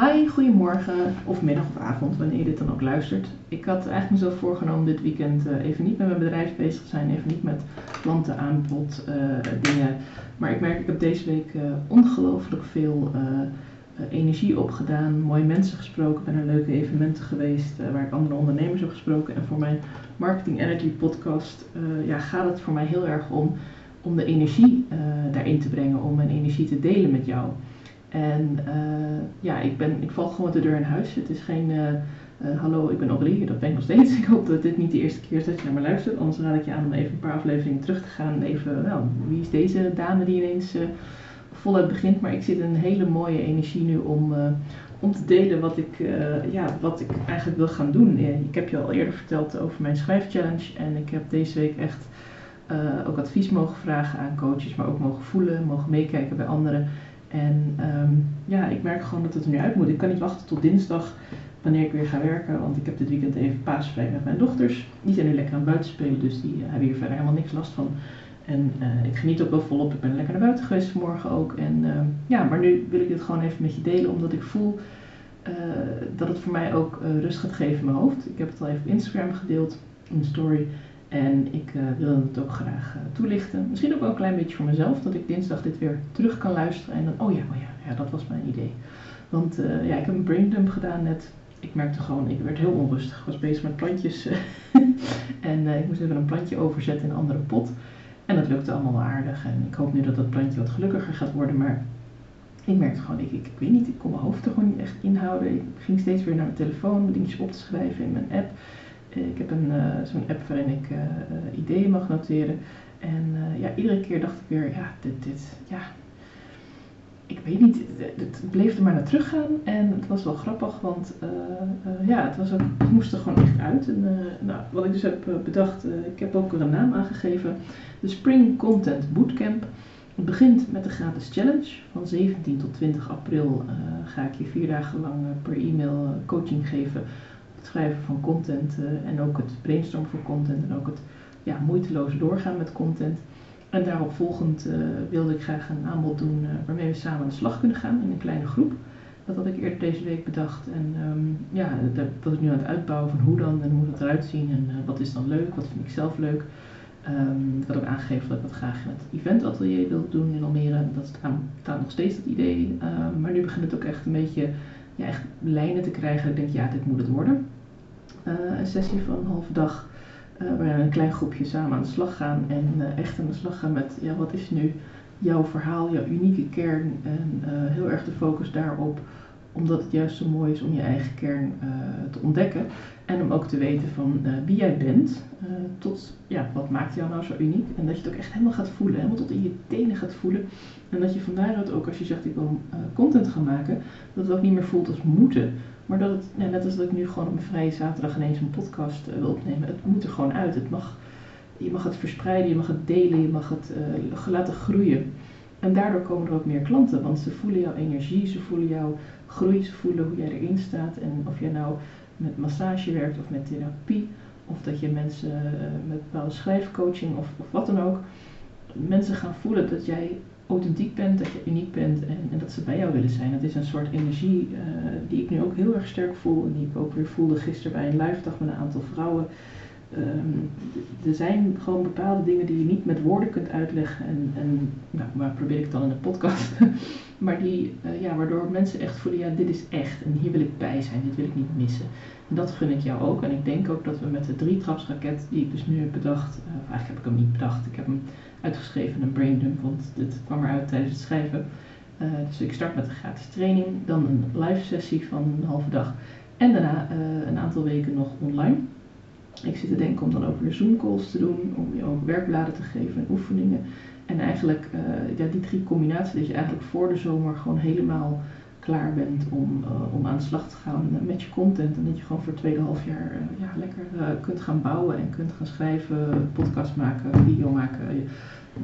Hi, goedemorgen of middag of avond, wanneer je dit dan ook luistert. Ik had eigenlijk mezelf voorgenomen dit weekend uh, even niet met mijn bedrijf bezig te zijn, even niet met klantenaanbod uh, dingen. Maar ik merk, ik heb deze week uh, ongelooflijk veel energie opgedaan, mooie mensen gesproken, ben naar leuke evenementen geweest waar ik andere ondernemers heb gesproken. En voor mijn Marketing Energy podcast ja, gaat het voor mij heel erg om, om de energie daarin te brengen, om mijn energie te delen met jou. En uh, ja, ik, ben, ik val gewoon de deur in huis. Het is geen uh, uh, hallo, ik ben Audrey, dat ben ik nog steeds. Ik hoop dat dit niet de eerste keer is dat je naar me luistert. Anders raad ik je aan om even een paar afleveringen terug te gaan. Even, nou, wie is deze dame die ineens voluit begint. Maar ik zit een hele mooie energie nu om, om te delen wat ik, ja, wat ik eigenlijk wil gaan doen. ik heb je al eerder verteld over mijn schrijfchallenge. En ik heb deze week echt ook advies mogen vragen aan coaches. Maar ook mogen voelen, mogen meekijken bij anderen. En um, ja, ik merk gewoon dat het er nu uit moet. Ik kan niet wachten tot dinsdag wanneer ik weer ga werken, want ik heb dit weekend even paasvrij met mijn dochters. Die zijn nu lekker aan het buiten spelen, dus die uh, hebben hier verder helemaal niks last van. En uh, ik geniet ook wel volop. Ik ben lekker naar buiten geweest vanmorgen ook. En uh, ja, maar nu wil ik dit gewoon even met je delen, omdat ik voel dat het voor mij ook rust gaat geven in mijn hoofd. Ik heb het al even op Instagram gedeeld, in de story. En ik uh, wil het ook graag uh, toelichten. Misschien ook wel een klein beetje voor mezelf, dat ik dinsdag dit weer terug kan luisteren. En dan, oh ja, oh ja, ja dat was mijn idee. Want uh, ja, ik heb een braindump gedaan net. Ik merkte gewoon, ik werd heel onrustig. Ik was bezig met plantjes. en ik moest even een plantje overzetten in een andere pot. En dat lukte allemaal aardig. En ik hoop nu dat dat plantje wat gelukkiger gaat worden. Maar ik merkte gewoon, ik, ik, ik weet niet, ik kon mijn hoofd er gewoon niet echt inhouden. Ik ging steeds weer naar mijn telefoon, dingetjes op te schrijven in mijn app. Ik heb een, uh, zo'n app waarin ik uh, ideeën mag noteren. En ja, iedere keer dacht ik weer, ja, dit, dit, ja, ik weet niet, het bleef er maar naar terug gaan. En het was wel grappig, want ja, het, was ook, het moest er gewoon echt uit. En nou, wat ik dus heb bedacht, ik heb ook er een naam aangegeven. De Spring Content Bootcamp. Het begint met de gratis challenge. Van 17 tot 20 april ga ik je vier dagen lang per e-mail coaching geven schrijven van content uh, en ook het brainstormen voor content en ook het ja, moeiteloos doorgaan met content. En daarop volgend uh, wilde ik graag een aanbod doen uh, waarmee we samen aan de slag kunnen gaan in een kleine groep. Dat had ik eerder deze week bedacht. En um, ja, dat was nu aan het uitbouwen van hoe dan en hoe moet het eruit zien en wat is dan leuk, wat vind ik zelf leuk. Um, ik had ook aangegeven dat ik dat graag in het eventatelier wil doen in Almere. Dat staat nog steeds het idee. Um, maar nu begint het ook echt een beetje ja, echt lijnen te krijgen. Ik denk, ja, dit moet het worden. Uh, een sessie van een halve dag. Uh, waarin een klein groepje samen aan de slag gaan. En uh, echt aan de slag gaan met, ja, wat is nu jouw verhaal, jouw unieke kern. En heel erg de focus daarop omdat het juist zo mooi is om je eigen kern uh, te ontdekken. En om ook te weten van uh, wie jij bent. Uh, tot ja, wat maakt jou nou zo uniek. En dat je het ook echt helemaal gaat voelen. Helemaal tot in je tenen gaat voelen. En dat je van daaruit ook als je zegt ik wil content gaan maken. Dat het ook niet meer voelt als moeten. Maar dat het, ja, net als dat ik nu gewoon op een vrije zaterdag ineens een podcast wil opnemen. Het moet er gewoon uit. Het mag, je mag het verspreiden, je mag het delen, je mag het laten groeien. En daardoor komen er ook meer klanten, want ze voelen jouw energie, ze voelen jouw groei, ze voelen hoe jij erin staat. En of jij nou met massage werkt of met therapie, of dat je mensen uh, met bepaalde schrijfcoaching of, of, wat dan ook. Mensen gaan voelen dat jij authentiek bent, dat je uniek bent en, en dat ze bij jou willen zijn. Dat is een soort energie uh, die ik nu ook heel erg sterk voel en die ik ook weer voelde gisteren bij een live dag met een aantal vrouwen. Um, er zijn gewoon bepaalde dingen die je niet met woorden kunt uitleggen. En, en nou, probeer ik het dan in de podcast. maar die, uh, ja, waardoor mensen echt voelen, ja, dit is echt. En hier wil ik bij zijn, dit wil ik niet missen. En dat gun ik jou ook. En ik denk ook dat we met de drie trapsraket die ik dus nu heb bedacht. Uh, eigenlijk heb ik hem niet bedacht. Ik heb hem uitgeschreven, een braindump, want dit kwam eruit tijdens het schrijven. Uh, dus ik start met een gratis training, dan een live sessie van een halve dag. En daarna een aantal weken nog online. Ik zit te denken om dan ook weer Zoom calls te doen, om je ook werkbladen te geven en oefeningen. En eigenlijk uh, ja, die drie combinaties, dat je eigenlijk voor de zomer gewoon helemaal klaar bent om, uh, om aan de slag te gaan met je content. En dat je gewoon voor het tweede half jaar uh, ja, lekker kunt gaan bouwen en kunt gaan schrijven, podcast maken, video maken.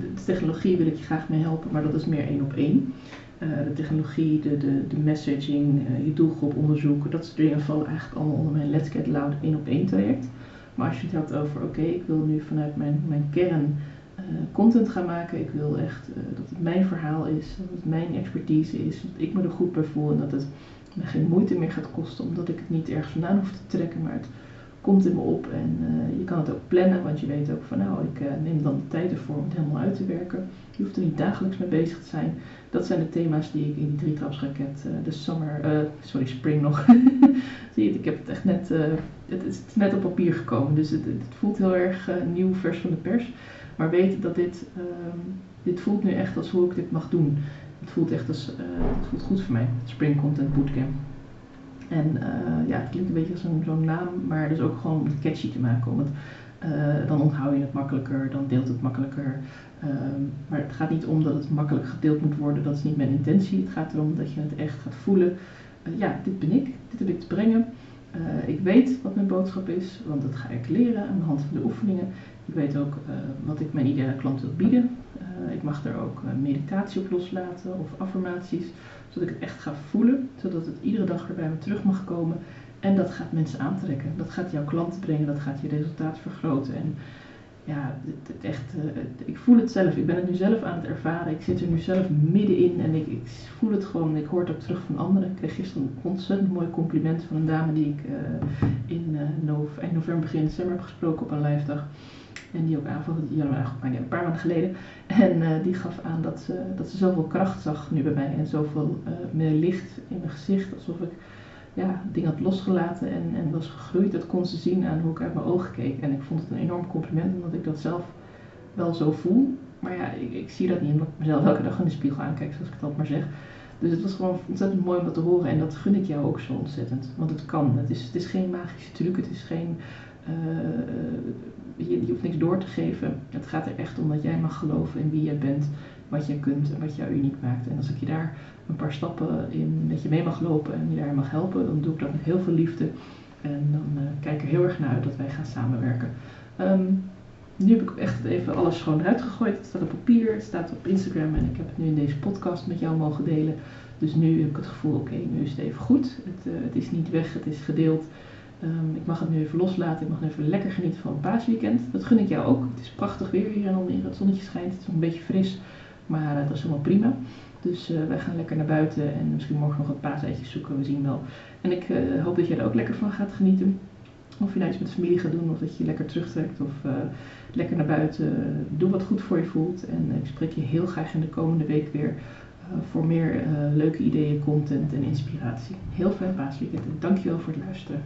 De technologie wil ik je graag mee helpen, maar dat is meer één op één. de technologie, de, de, de messaging, je doelgroep onderzoeken, dat soort dingen vallen eigenlijk allemaal onder mijn Let's Get Loud één op één traject. Maar als je het hebt over, oké, ik wil nu vanuit mijn, mijn kern uh, content gaan maken. Ik wil echt uh, dat het mijn verhaal is, dat het mijn expertise is, dat ik me er goed bij voel en dat het me geen moeite meer gaat kosten, omdat ik het niet ergens vandaan hoef te trekken, maar het komt in me op en eh, je kan het ook plannen, want je weet ook van nou, ik neem dan de tijd ervoor om het helemaal uit te werken. Je hoeft er niet dagelijks mee bezig te zijn. Dat zijn de thema's die ik in die drietrapsraket, de summer, sorry, spring nog. Zie je, ik heb het echt net, het is net op papier gekomen, dus het, het voelt heel erg nieuw, vers van de pers. Maar weet dat dit, ehm, dit voelt nu echt als hoe ik dit mag doen. Het voelt echt als, het voelt goed voor mij, Spring Content Bootcamp. En uh, ja, het klinkt een beetje als zo'n naam, maar dus ook gewoon om het catchy te maken. Uh, dan onthoud je het makkelijker, dan deelt het makkelijker. Um, maar het gaat niet om dat het makkelijk gedeeld moet worden, dat is niet mijn intentie. Het gaat erom dat je het echt gaat voelen. Ja, dit ben ik, dit heb ik te brengen. Ik weet wat mijn boodschap is, want dat ga ik leren aan de hand van de oefeningen. Ik weet ook wat ik mijn ideale klant wil bieden. ik mag er ook meditatie op loslaten of affirmaties zodat ik het echt ga voelen, zodat het iedere dag weer bij me terug mag komen. En dat gaat mensen aantrekken. Dat gaat jouw klanten brengen, dat gaat je resultaat vergroten. En ja, het, het echt, uh, ik voel het zelf. Ik ben het nu zelf aan het ervaren. Ik zit er nu zelf middenin en ik, ik voel het gewoon. Ik hoor het ook terug van anderen. Ik kreeg gisteren een ontzettend mooi compliment van een dame die ik uh, in uh, eind november, begin december heb gesproken op een live dag. En die ook aanvulde, januari, een paar maanden geleden. En die gaf aan dat ze, dat ze zoveel kracht zag nu bij mij. En zoveel meer licht in mijn gezicht. Alsof ik ja, dingen had losgelaten en, en was gegroeid. Dat kon ze zien aan hoe ik uit mijn ogen keek. En ik vond het een enorm compliment, omdat ik dat zelf wel zo voel. Maar ja, ik, ik zie dat niet omdat ik mezelf elke dag in de spiegel aankijk, zoals ik het altijd maar zeg. Dus het was gewoon ontzettend mooi om dat te horen. En dat gun ik jou ook zo ontzettend. Want het kan. Het is, het is geen magische truc. Het is geen... Uh, je, je hoeft niks door te geven. Het gaat er echt om dat jij mag geloven in wie jij bent, wat jij kunt en wat jou uniek maakt. En als ik je daar een paar stappen in met je mee mag lopen en je daar mag helpen, dan doe ik dat met heel veel liefde. En dan uh, kijk ik er heel erg naar uit dat wij gaan samenwerken. Um, nu heb ik echt even alles gewoon eruit gegooid. Het staat op papier, het staat op Instagram en ik heb het nu in deze podcast met jou mogen delen. Dus nu heb ik het gevoel, oké, nu is het even goed. Het, uh, het is niet weg, het is gedeeld. Um, ik mag het nu even loslaten. Ik mag nu even lekker genieten van een paasweekend. Dat gun ik jou ook. Het is prachtig weer hier in Almere. Het zonnetje schijnt. Het is een beetje fris. Maar uh, dat is helemaal prima. Dus uh, wij gaan lekker naar buiten en misschien morgen nog wat paaseitjes zoeken. We zien wel. En ik uh, hoop dat jij er ook lekker van gaat genieten. Of je nou iets met familie gaat doen of dat je je lekker terugtrekt of lekker naar buiten. Doe wat goed voor je voelt. En ik spreek je heel graag in de komende week weer voor meer leuke ideeën, content en inspiratie. Heel fijn paasweekend en dankjewel voor het luisteren.